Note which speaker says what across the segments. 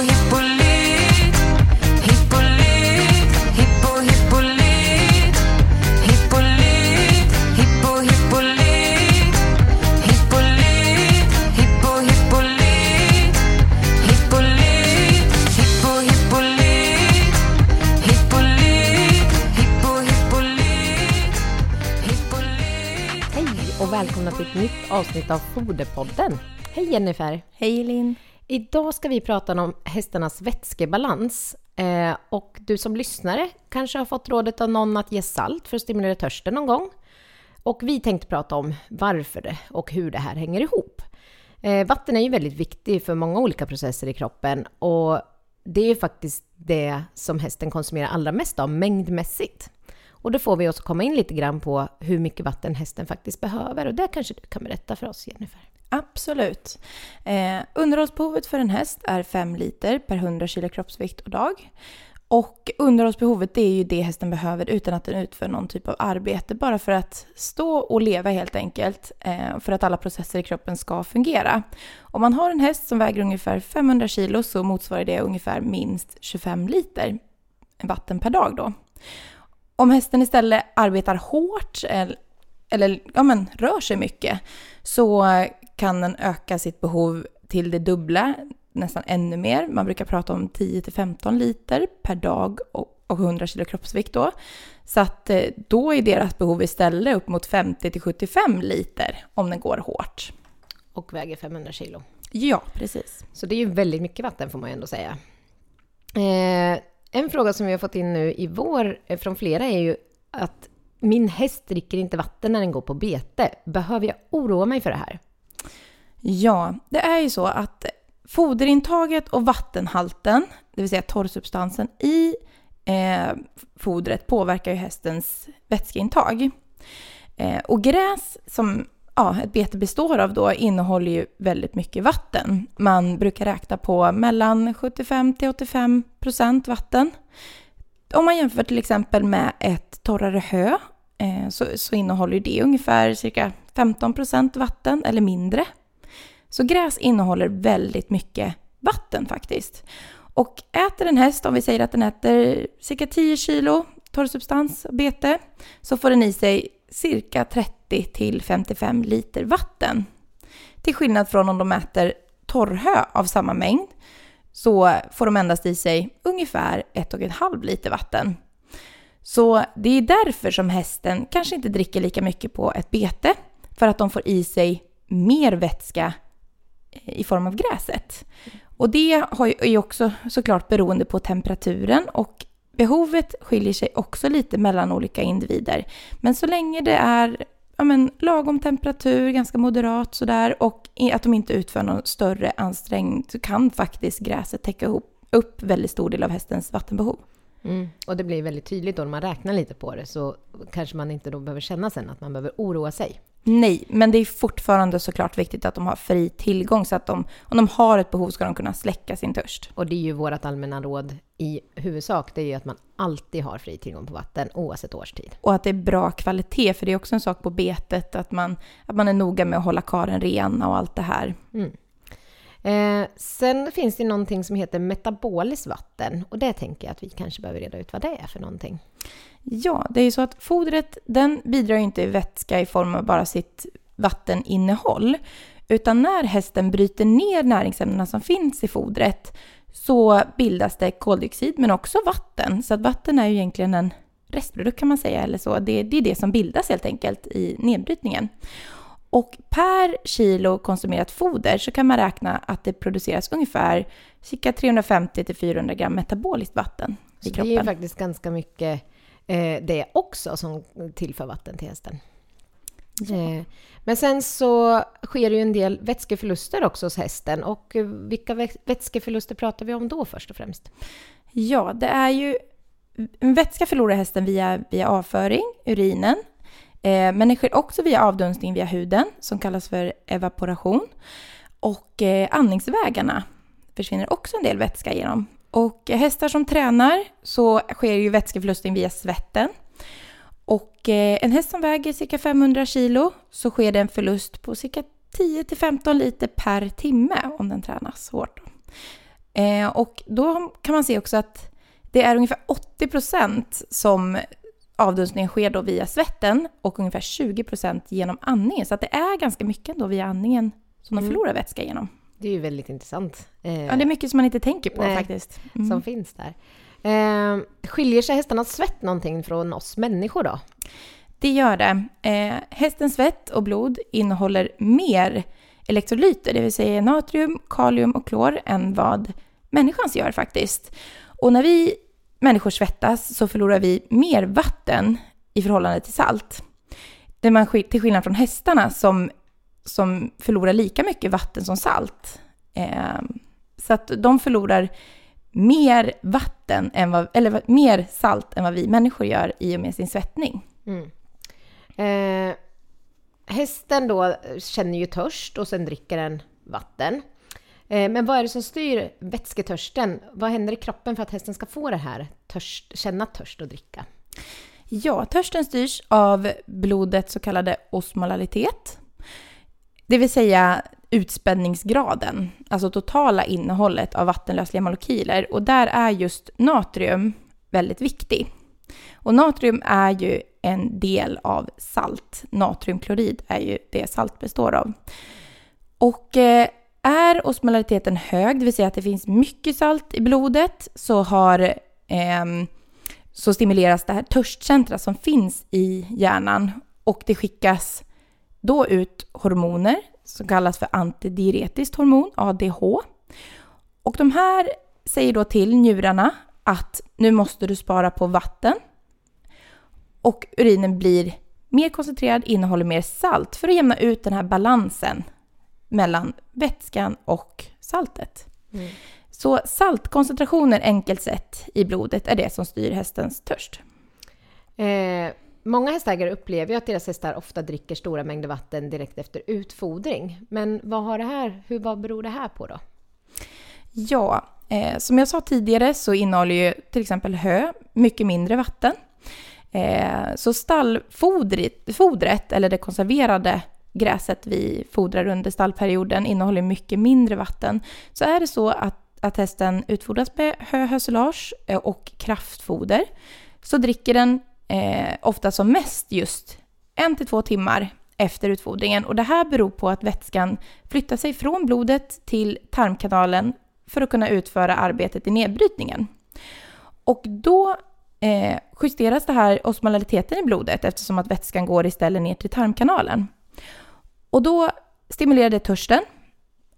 Speaker 1: hippolyt Hippolyt, hippo hippolyt Hippolyt, hippo hippolyt Hippolyt, hippo hippolyt Hippolyt, hippo hippolyt Hippolyt, hippo hippolyt Hippolyt
Speaker 2: Hej och välkomna till ett nytt avsnitt av Foderpodden. Hej Jennifer!
Speaker 3: Hej Linn.
Speaker 2: Idag ska vi prata om hästarnas vätskebalans. Eh, och du som lyssnare kanske har fått rådet av någon att ge salt för att stimulera törsten någon gång. Och vi tänkte prata om varför det och hur det här hänger ihop. Eh, vatten är ju väldigt viktigt för många olika processer i kroppen och det är ju faktiskt det som hästen konsumerar allra mest av mängdmässigt. Och då får vi oss komma in lite grann på hur mycket vatten hästen faktiskt behöver och det kanske du kan berätta för oss Jennifer.
Speaker 3: Absolut. Eh, underhållsbehovet för en häst är 5 liter per 100 kilo kroppsvikt och dag. Och underhållsbehovet det är ju det hästen behöver utan att den utför någon typ av arbete. Bara för att stå och leva helt enkelt. Eh, för att alla processer i kroppen ska fungera. Om man har en häst som väger ungefär 500 kilo så motsvarar det ungefär minst 25 liter vatten per dag då. Om hästen istället arbetar hårt eller, eller ja, men, rör sig mycket så kan den öka sitt behov till det dubbla, nästan ännu mer. Man brukar prata om 10-15 liter per dag och och 100 kilo kroppsvikt då. Så att eh, då är deras behov istället upp mot 50-75 liter om den går hårt.
Speaker 2: Och väger 500 kilo.
Speaker 3: Ja, precis.
Speaker 2: Så det är ju väldigt mycket vatten får man ju ändå säga. Eh, en fråga som vi har fått in nu i vår eh, från flera är ju att min häst dricker inte vatten när den går på bete. Behöver jag oroa mig för det här?
Speaker 3: Ja, det är ju så att foderintaget och vattenhalten, det vill säga torrsubstansen i eh, fodret påverkar ju hästens vätskeintag. Eh, och gräs som ja, ett bete består av då innehåller ju väldigt mycket vatten. Man brukar räkna på mellan 75 till 85 procent vatten. Om man jämför till exempel med ett torrare hö eh, så, så innehåller det ungefär cirka 15 procent vatten eller mindre. Så gräs innehåller väldigt mycket vatten faktiskt. Och äter en häst, om vi säger att den äter cirka 10 kilo torrsubstans substans, bete, så får den i sig cirka 30 till 55 liter vatten. Till skillnad från om de äter torrhö av samma mängd så får de endast i sig ungefär 1,5 liter vatten. Så det är därför som hästen kanske inte dricker lika mycket på ett bete, för att de får i sig mer vätska eh, i form av gräset. Och det är ju också såklart beroende på temperaturen och behovet skiljer sig också lite mellan olika individer. Men så länge det är ja men, lagom temperatur, ganska moderat sådär och att de inte utför någon större ansträngning så kan faktiskt gräset täcka upp, upp väldigt stor del av hästens vattenbehov.
Speaker 2: Mm. Och det blir väldigt tydligt då när man räknar lite på det så kanske man inte då behöver känna sen att man behöver oroa sig.
Speaker 3: Nej, men det är fortfarande såklart viktigt att de har fri tillgång så att de, om de har ett behov ska de kunna släcka sin törst.
Speaker 2: Och det är ju vårt allmänna råd i huvudsak, det är ju att man alltid har fri tillgång på vatten oavsett årstid.
Speaker 3: Och att det är bra kvalitet, för det är också en sak på betet att man, att man är noga med att hålla karen ren och allt det här.
Speaker 2: Mm. Eh, sen finns det någonting som heter metaboliskt vatten och det tänker jag att vi kanske behöver reda ut vad det är för någonting.
Speaker 3: Ja, det är ju så att fodret den bidrar ju inte i vätska i form av bara sitt vatteninnehåll. Utan när hästen bryter ner näringsämnena som finns i fodret så bildas det koldioxid men också vatten. Så att vatten är ju egentligen en restprodukt kan man säga, eller så. Det, det är det som bildas helt enkelt i nedbrytningen. Och per kilo konsumerat foder så kan man räkna att det produceras ungefär cirka 350 till 400 gram metaboliskt vatten i
Speaker 2: Så
Speaker 3: kroppen.
Speaker 2: det är faktiskt ganska mycket eh, det också som tillför vatten till hästen. Eh, men sen så sker det ju en del vätskeförluster också hos hästen. Och eh, vilka vä- vätskeförluster pratar vi om då först och främst?
Speaker 3: Ja, det är ju... Vätska förlorar hästen via, via avföring, urinen. Eh, men det sker också via avdunstning via huden, som kallas för evaporation. Och eh, andningsvägarna försvinner också en del vätska genom. Och hästar som tränar så sker ju vätskeförlusten via svetten. Och eh, en häst som väger cirka 500 kilo så sker det en förlust på cirka 10-15 liter per timme om den tränas hårt. Eh, och då kan man se också att det är ungefär 80 procent som avdunstningen sker då via svetten och ungefär 20 procent genom andningen. Så att det är ganska mycket då via andningen som de
Speaker 2: Mm.
Speaker 3: förlorar vätska genom.
Speaker 2: Det är ju väldigt intressant.
Speaker 3: Ja, det är mycket som man inte tänker på
Speaker 2: Nej.
Speaker 3: faktiskt. Mm.
Speaker 2: Som finns där. Eh, skiljer sig hästarnas svett någonting från oss människor då?
Speaker 3: Det gör det. Eh, hästens svett och blod innehåller mer elektrolyter, det vill säga natrium, kalium och klor, än vad människans gör faktiskt. Och när vi människor svettas så förlorar vi mer vatten i förhållande till salt. Det man, till skillnad från hästarna som, som förlorar lika mycket vatten som salt. Eh, så att de förlorar mer vatten än vad, eller mer salt än vad vi människor gör i och med sin svettning.
Speaker 2: Mm. Eh, hästen då känner ju törst och sen dricker den vatten. Eh, men vad är det som styr vätsketörsten? Vad händer i kroppen för att hästen ska få det här, törst, känna törst och dricka?
Speaker 3: Ja, törsten styrs av blodets så kallade osmolalitet. Det vill säga utspädningsgraden, alltså totala innehållet av vattenlösliga molekyler. Och där är just natrium väldigt viktig. Och natrium är ju en del av salt. Natriumklorid är ju det salt består av. Och eh, är osmolariteten hög, det vill säga att det finns mycket salt i blodet, så har eh, så stimuleras det här törstcentra som finns i hjärnan och det skickas då ut hormoner som kallas för antidiuretiskt hormon, ADH. Och de här säger då till njurarna att nu måste du spara på vatten. Och urinen blir mer koncentrerad, innehåller mer salt för att jämna ut den här balansen mellan vätskan och saltet.
Speaker 2: Mm.
Speaker 3: Så saltkoncentrationer enkelt sett i blodet är det som styr hästens törst.
Speaker 2: Eh, många hästägare upplever ju att deras hästar ofta dricker stora mängder vatten direkt efter utfodring. Men vad, har det här, hur, vad beror det här på då?
Speaker 3: Ja, eh, som jag sa tidigare så innehåller ju till exempel hö mycket mindre vatten. Eh, så stallfodret, eller det konserverade gräset vi fodrar under stallperioden innehåller mycket mindre vatten. Så är det så att, att hästen utfodras med hö, hösilage eh, och kraftfoder så dricker den eh, ofta som mest just en till två timmar efter utfodringen. Och det här beror på att vätskan flyttar sig från blodet till tarmkanalen för att kunna utföra arbetet i nedbrytningen. Och då eh, justeras det här osmolariteten i blodet eftersom att vätskan går istället ner till tarmkanalen. Och då stimulerar det törsten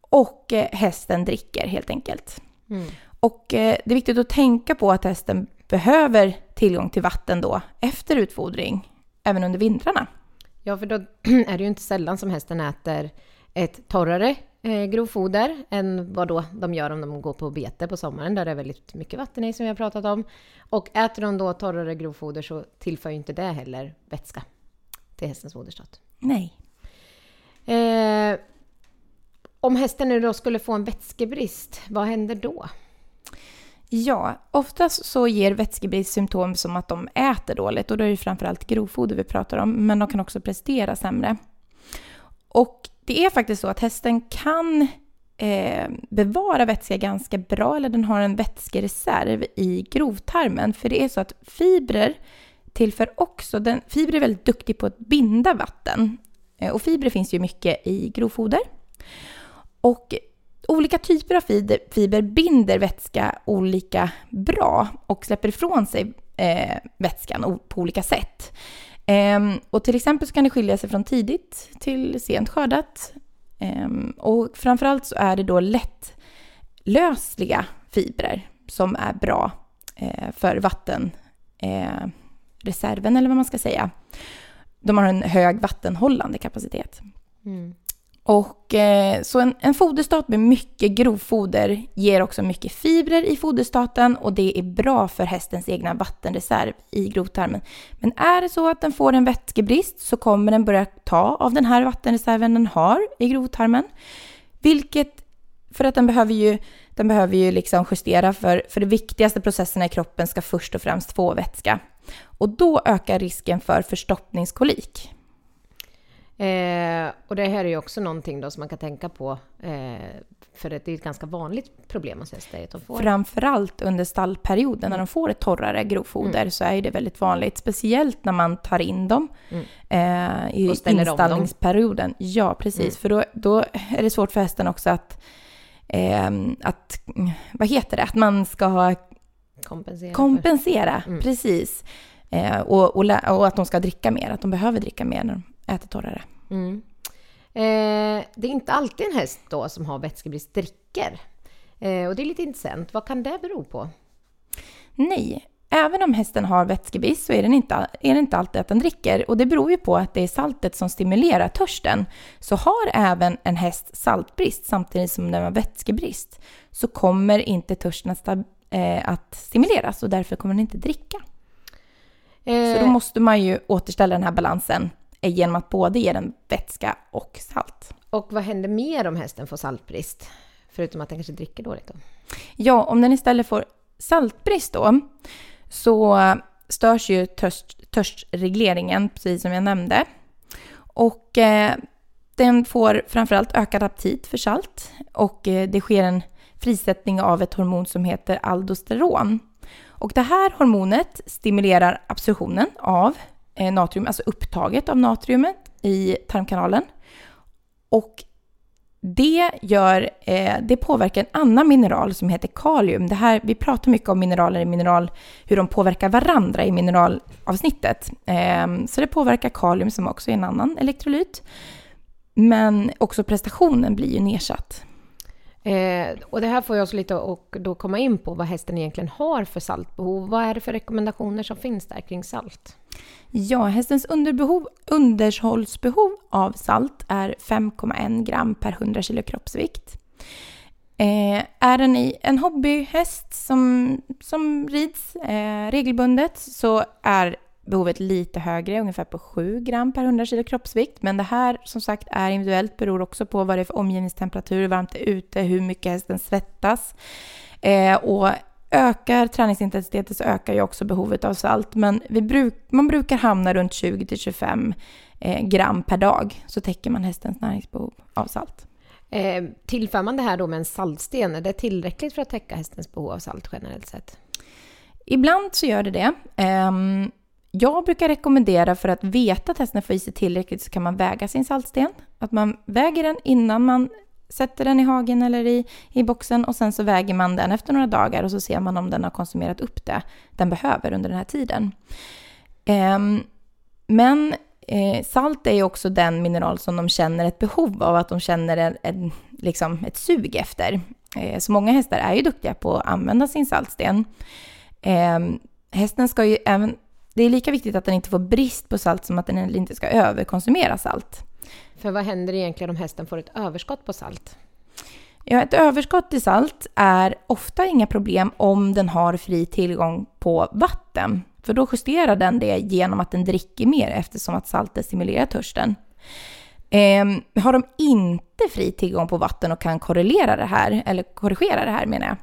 Speaker 3: och eh, hästen dricker helt enkelt.
Speaker 2: Mm.
Speaker 3: Och eh, det är viktigt att tänka på att hästen behöver tillgång till vatten då efter utfodring, även under vintrarna.
Speaker 2: Ja, för då är det ju inte sällan som hästen äter ett torrare eh, grovfoder än vad då de gör om de går på bete på sommaren där det är väldigt mycket vatten i som vi har pratat om. Och äter de då torrare grovfoder så tillför ju inte det heller vätska till hästens foderstat.
Speaker 3: Nej.
Speaker 2: Eh, om hästen nu då skulle få en vätskebrist, vad händer då?
Speaker 3: Ja, oftast så ger vätskebrist symptom som att de äter dåligt och då är det framförallt grovfoder vi pratar om, men de kan också prestera sämre. Och det är faktiskt så att hästen kan eh, bevara vätska ganska bra, eller den har en vätskereserv i grovtarmen, för det är så att fibrer tillför också, den, fibrer är väldigt duktig på att binda vatten. Eh, och fibrer finns ju mycket i grovfoder. Och olika typer av fiber, fiber binder vätska olika bra och släpper ifrån sig eh, vätskan på olika sätt. Ehm, och till exempel så kan det skilja sig från tidigt till sent skördat. Ehm, och framförallt så är det då lättlösliga fibrer som är bra eh, för vattenreserven, eh, eller vad man ska säga. De har en hög vattenhållande kapacitet. Mm. Och eh, så en, en foderstat med mycket grovfoder ger också mycket fibrer i foderstaten och det är bra för hästens egna vattenreserv i grovtarmen. Men är det så att den får en vätskebrist så kommer den börja ta av den här vattenreserven den har i grovtarmen. Vilket, för att den behöver ju, den behöver ju liksom justera för, för de viktigaste processerna i kroppen ska först och främst få vätska. Och då ökar risken för förstoppningskolik.
Speaker 2: Eh, och det här är ju också någonting då som man kan tänka på, eh, för det är ett ganska vanligt problem hos hästar att de får...
Speaker 3: Framförallt under stallperioden när de får ett torrare grovfoder så är det väldigt vanligt. Speciellt när man tar in dem
Speaker 2: Mm.
Speaker 3: eh, i
Speaker 2: dem.
Speaker 3: installningsperioden. Ja, precis.
Speaker 2: Mm.
Speaker 3: För då, då är det svårt för hästen också att, ehm, att, vad heter det, att man ska ha
Speaker 2: kompensera
Speaker 3: kompensera.
Speaker 2: Mm.
Speaker 3: Precis. Eh, och, och, och att de ska dricka mer, att de behöver dricka mer när de äter torrare.
Speaker 2: Mm. Eh, det är inte alltid en häst då som har vätskebrist dricker. Eh, och det är lite intressant. Vad kan det bero på?
Speaker 3: Nej, även om hästen har vätskebrist så är, den inte, är det inte alltid att den dricker. Och det beror ju på att det är saltet som stimulerar törsten. Så har även en häst saltbrist samtidigt som den har vätskebrist så kommer inte törsten att, eh, att stimuleras och därför kommer den inte dricka. Så
Speaker 2: Eh,
Speaker 3: då måste man ju återställa den här balansen eh, genom att både ge den vätska och salt.
Speaker 2: Och vad händer mer om hästen får saltbrist? Förutom att den kanske dricker dåligt då?
Speaker 3: Ja, om den istället får saltbrist då så störs ju törst, törstregleringen, precis som jag nämnde. Och eh, den får framförallt ökad aptit för salt och eh, det sker en frisättning av ett hormon som heter aldosteron. Och det här hormonet stimulerar absorptionen av eh, natrium, alltså upptaget av natriumet i tarmkanalen. Och det, gör, eh, det påverkar en annan mineral som heter kalium. Det här, vi pratar mycket om mineraler i mineral, hur de påverkar varandra i mineralavsnittet. Ehm, så det påverkar kalium som också är en annan elektrolyt. Men också prestationen blir ju nedsatt.
Speaker 2: Eh, och det här får jag oss lite att då komma in på vad hästen egentligen har för saltbehov. Vad är det för rekommendationer som finns där kring salt?
Speaker 3: Ja, hästens underbehov, underhållsbehov av salt är 5,1 gram per 100 kilo kroppsvikt. Eh, är den i en hobbyhäst som, som rids eh, regelbundet så är behovet lite högre, ungefär på 7 gram per 100 kilo kroppsvikt. Men det här som sagt är individuellt, beror också på vad det är för omgivningstemperatur, hur varmt det är ute, hur mycket hästen svettas. Eh, och ökar träningsintensiteten så ökar ju också behovet av salt. Men vi bruk, man brukar hamna runt 20-25 eh, gram per dag så täcker man hästens näringsbehov av salt.
Speaker 2: Eh, tillför man det här då med en saltsten, är det tillräckligt för att täcka hästens behov av salt generellt sett?
Speaker 3: Ibland så gör det det. Jag brukar rekommendera för att veta att hästen får i sig tillräckligt så kan man väga sin saltsten. Att man väger den innan man sätter den i hagen eller i, i boxen och sen så väger man den efter några dagar och så ser man om den har konsumerat upp det den behöver under den här tiden. Ehm, men eh, salt är ju också den mineral som de känner ett behov av, att de känner en, en, liksom ett sug efter. Eh, så många hästar är ju duktiga på att använda sin saltsten. Ehm, hästen ska ju även, det är lika viktigt att den inte får brist på salt som att den inte ska överkonsumera salt.
Speaker 2: För vad händer egentligen om hästen får ett överskott på salt?
Speaker 3: Ja, ett överskott i salt är ofta inga problem om den har fri tillgång på vatten. För då justerar den det genom att den dricker mer eftersom att saltet stimulerar törsten. Ehm, har de inte fri tillgång på vatten och kan korrelera det här, eller korrigera det här menar jag,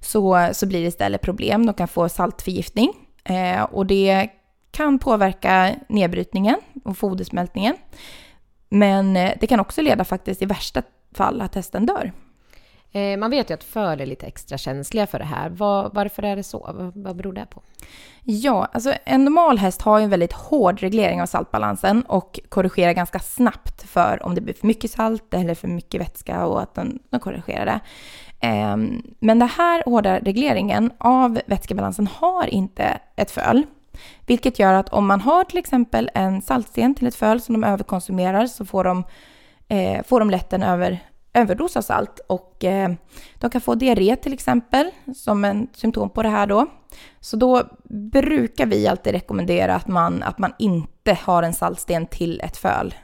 Speaker 3: så, så blir det istället problem. De kan få saltförgiftning eh, och det kan påverka nedbrytningen och fodersmältningen. Men eh, det kan också leda faktiskt i värsta fall att hästen dör.
Speaker 2: Eh, man vet ju att föl är lite extra känsliga för det här. Var, varför är det så? Vad, beror det på?
Speaker 3: Ja, alltså en normal häst har ju en väldigt hård reglering av saltbalansen och korrigerar ganska snabbt för om det blir för mycket salt eller för mycket vätska och att den, den korrigerar det. Ehm, men den här hårda regleringen av vätskebalansen har inte ett föl. Vilket gör att om man har till exempel en saltsten till ett föl som de överkonsumerar så får de, eh, får de lätt en över, överdos av salt och eh, de kan få diarré till exempel som en symptom på det här då. Så då brukar vi alltid rekommendera att man, att man inte har en saltsten till ett föl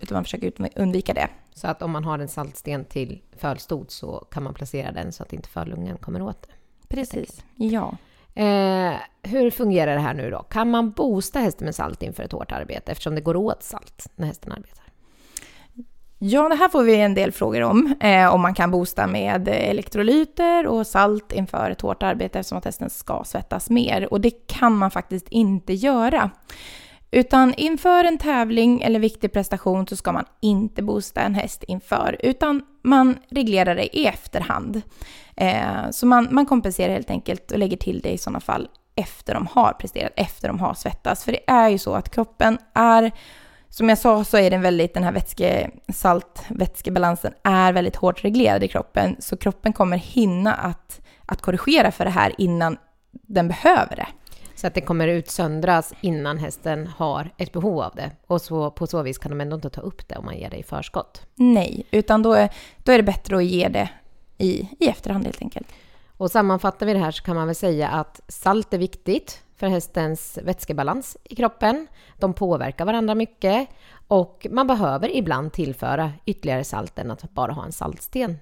Speaker 3: utan man försöker undvika det.
Speaker 2: Så att om man har en saltsten till fölstod så kan man placera den så att inte fölungen kommer åt det.
Speaker 3: Precis. Ja.
Speaker 2: Eh, hur fungerar det här nu då? Kan man boosta hästen med salt inför ett hårt arbete eftersom det går åt salt när hästen arbetar?
Speaker 3: Ja, det här får vi en del frågor om. Eh, om man kan boosta med elektrolyter och salt inför ett hårt arbete eftersom att hästen ska svettas mer. Och det kan man faktiskt inte göra. Utan inför en tävling eller viktig prestation så ska man inte boosta en häst inför, utan man reglerar det i efterhand. Eh, så man, man kompenserar helt enkelt och lägger till det i sådana fall efter de har presterat, efter de har svettats. För det är ju så att kroppen är, som jag sa så är den väldigt, den här vätske, salt-vätskebalansen är väldigt hårt reglerad i kroppen. Så kroppen kommer hinna att, att korrigera för det här innan den behöver det.
Speaker 2: Så att det kommer utsöndras innan hästen har ett behov av det. Och så, på så vis kan de ändå inte ta upp det om man ger det i förskott.
Speaker 3: Nej, utan då är, då är det bättre att ge det i, i efterhand helt enkelt.
Speaker 2: Och sammanfattar vi det här så kan man väl säga att salt är viktigt för hästens vätskebalans i kroppen. De påverkar varandra mycket och man behöver ibland tillföra ytterligare salt än att bara ha en saltsten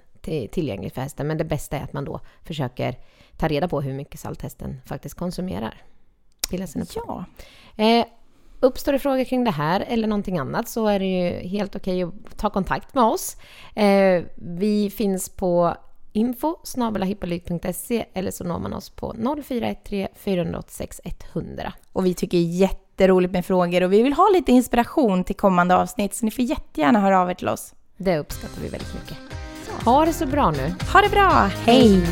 Speaker 2: tillgänglig för hästen. Men det bästa är att man då försöker ta reda på hur mycket salt hästen faktiskt konsumerar.
Speaker 3: Ja.
Speaker 2: Eh, uppstår det frågor kring det här eller någonting annat så är det ju helt okej att ta kontakt med oss. Eh, vi finns på info eller så når man oss på 0413 486 100.
Speaker 3: Och vi tycker jätteroligt med frågor och vi vill ha lite inspiration till kommande avsnitt så ni får jättegärna höra av er till oss.
Speaker 2: Det uppskattar vi väldigt mycket. Ha det så bra nu.
Speaker 3: Ha det bra! Hej!